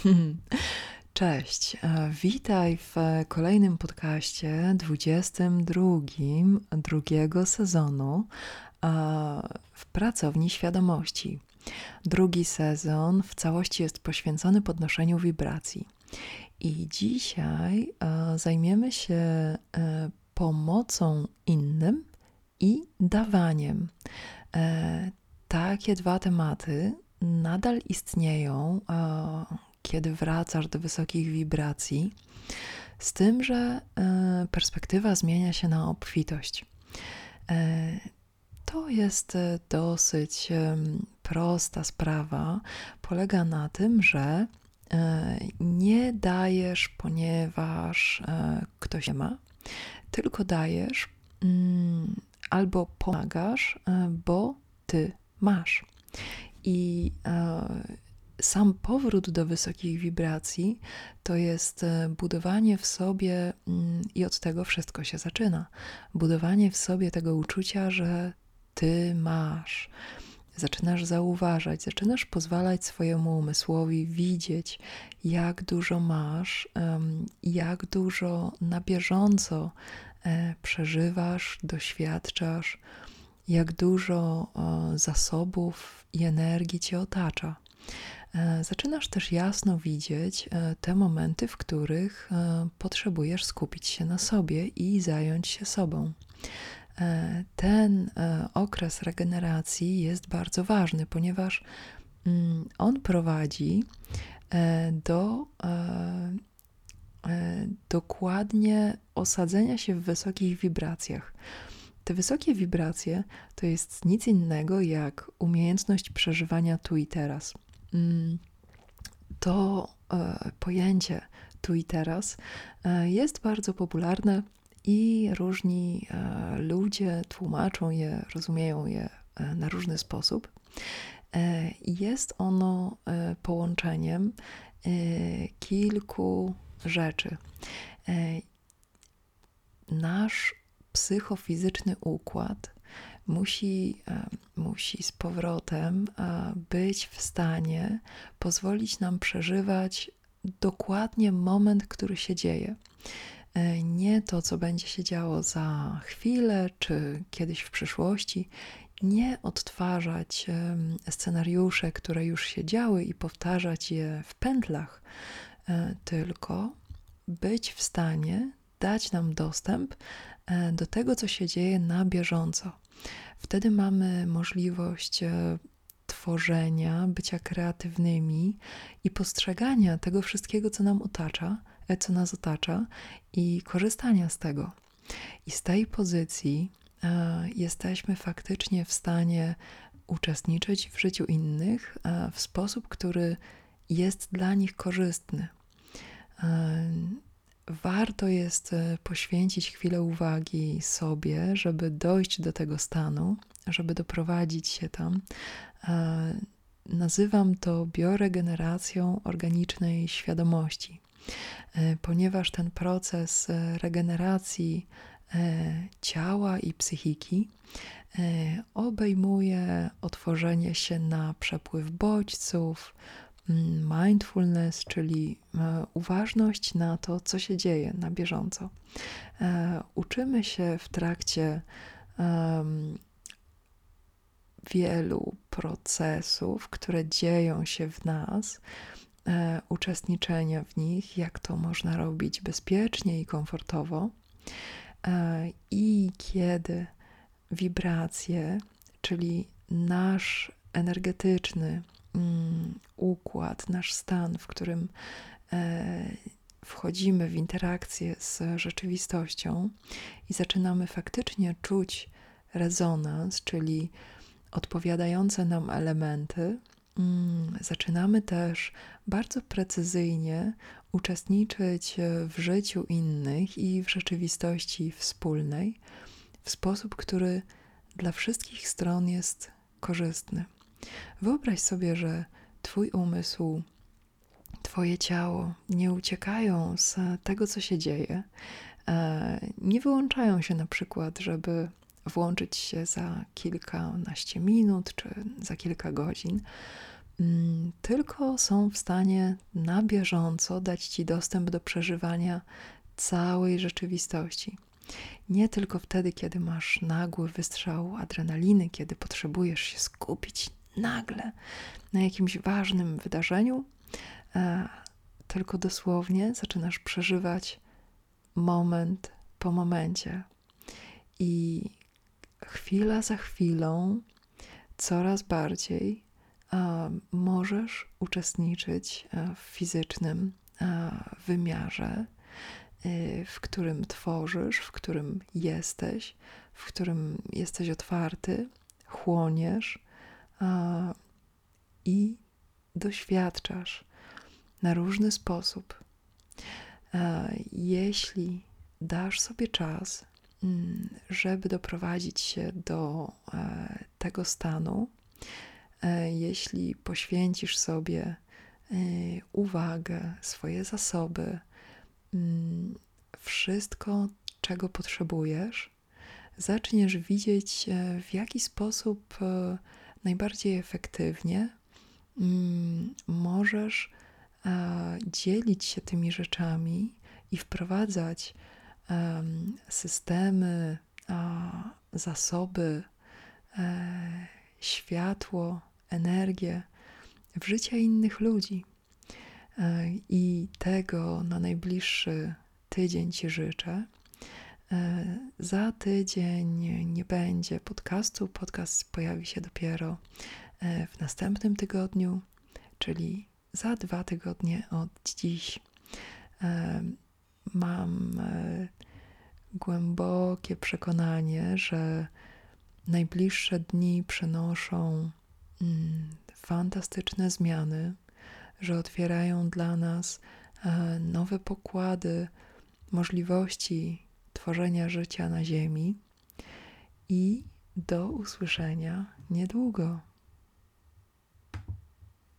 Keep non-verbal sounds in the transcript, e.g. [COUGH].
[LAUGHS] Cześć, e, witaj w kolejnym podcaście 22 drugiego sezonu e, w Pracowni Świadomości. Drugi sezon w całości jest poświęcony podnoszeniu wibracji. I dzisiaj e, zajmiemy się pomocą innym i dawaniem. Takie dwa tematy nadal istnieją, kiedy wracasz do wysokich wibracji, z tym, że e, perspektywa zmienia się na obfitość. E, to jest e, dosyć prosta sprawa. Polega na tym, że nie dajesz, ponieważ ktoś nie ma, tylko dajesz mm, albo pomagasz, bo ty masz. I sam powrót do wysokich wibracji to jest e, budowanie w sobie, mm, i od tego wszystko się zaczyna. Budowanie w sobie tego uczucia, że ty masz. Zaczynasz zauważać, zaczynasz pozwalać swojemu umysłowi widzieć, jak dużo masz, jak dużo na bieżąco e, przeżywasz, doświadczasz, jak dużo zasobów i energii cię otacza. E, zaczynasz też jasno widzieć e, te momenty, w których e, potrzebujesz skupić się na sobie i zająć się sobą. Ten okres regeneracji jest bardzo ważny, ponieważ mm, on prowadzi do dokładnie osadzenia się w wysokich wibracjach. Te wysokie wibracje to jest nic innego jak umiejętność przeżywania tu i teraz. Mm, to e, pojęcie tu i teraz e, jest bardzo popularne i różni e, ludzie tłumaczą je, rozumieją je na różny sposób. Jest ono połączeniem kilku rzeczy. Nasz psychofizyczny układ musi, e, musi z powrotem e, być w stanie pozwolić nam przeżywać dokładnie moment, który się dzieje. E, nie to, co będzie się działo za chwilę czy kiedyś w przyszłości, nie odtwarzać scenariusze, które już się działy i powtarzać je w pętlach, tylko być w stanie dać nam dostęp do tego, co się dzieje na bieżąco. Wtedy mamy możliwość e, tworzenia, bycia kreatywnymi i postrzegania tego wszystkiego, co nam otacza, e, co nas otacza i korzystania z tego. I z tej pozycji e, jesteśmy faktycznie w stanie uczestniczyć w życiu innych w sposób, który jest dla nich korzystny warto jest e, poświęcić chwilę uwagi sobie, żeby dojść do tego stanu, żeby doprowadzić się tam. E, nazywam to bioregeneracją organicznej świadomości, e, ponieważ ten proces regeneracji ciała i psychiki obejmuje otworzenie się na przepływ bodźców, mindfulness, czyli e, uważność na to, co się dzieje na bieżąco. E, uczymy się w trakcie wielu procesów, które dzieją się w nas, e, uczestniczenia w nich, jak to można robić bezpiecznie i komfortowo. I kiedy wibracje, czyli nasz energetyczny, układ, nasz stan, w którym e, wchodzimy w interakcję z rzeczywistością i zaczynamy faktycznie czuć rezonans, czyli odpowiadające nam elementy, mm, zaczynamy też bardzo precyzyjnie uczestniczyć w życiu innych i w rzeczywistości wspólnej w sposób, który dla wszystkich stron jest korzystny. Wyobraź sobie, że Twój umysł, Twoje ciało nie uciekają z tego, co się dzieje, e, nie wyłączają się na przykład, żeby włączyć się za kilkanaście minut czy za kilka godzin. mm, tylko są w stanie na bieżąco dać ci dostęp do przeżywania całej rzeczywistości. Nie tylko wtedy, kiedy masz nagły wystrzał adrenaliny, kiedy potrzebujesz się skupić nagle na jakimś ważnym wydarzeniu, e, tylko dosłownie zaczynasz przeżywać moment po momencie. I chwila za chwilą, coraz bardziej możesz uczestniczyć e, w fizycznym e, wymiarze, e, w którym tworzysz, w którym jesteś, w którym jesteś otwarty, chłoniesz i doświadczasz na różny sposób. Jeśli dasz sobie czas, mm, żeby doprowadzić się do tego stanu, E, jeśli poświęcisz sobie e, uwagę, swoje zasoby, mm, wszystko, czego potrzebujesz, zaczniesz widzieć, e, w jaki sposób najbardziej efektywnie mm, możesz dzielić się tymi rzeczami i wprowadzać systemy, zasoby, światło, energię w życie innych ludzi. E, I tego na najbliższy tydzień Ci życzę. E, za tydzień nie będzie podcastu. Podcast pojawi się dopiero e, w następnym tygodniu, czyli za dwa tygodnie od dziś. Mam głębokie przekonanie, że najbliższe dni przynoszą mm, fantastyczne zmiany, że otwierają dla nas e, nowe pokłady możliwości tworzenia życia na Ziemi i do usłyszenia niedługo.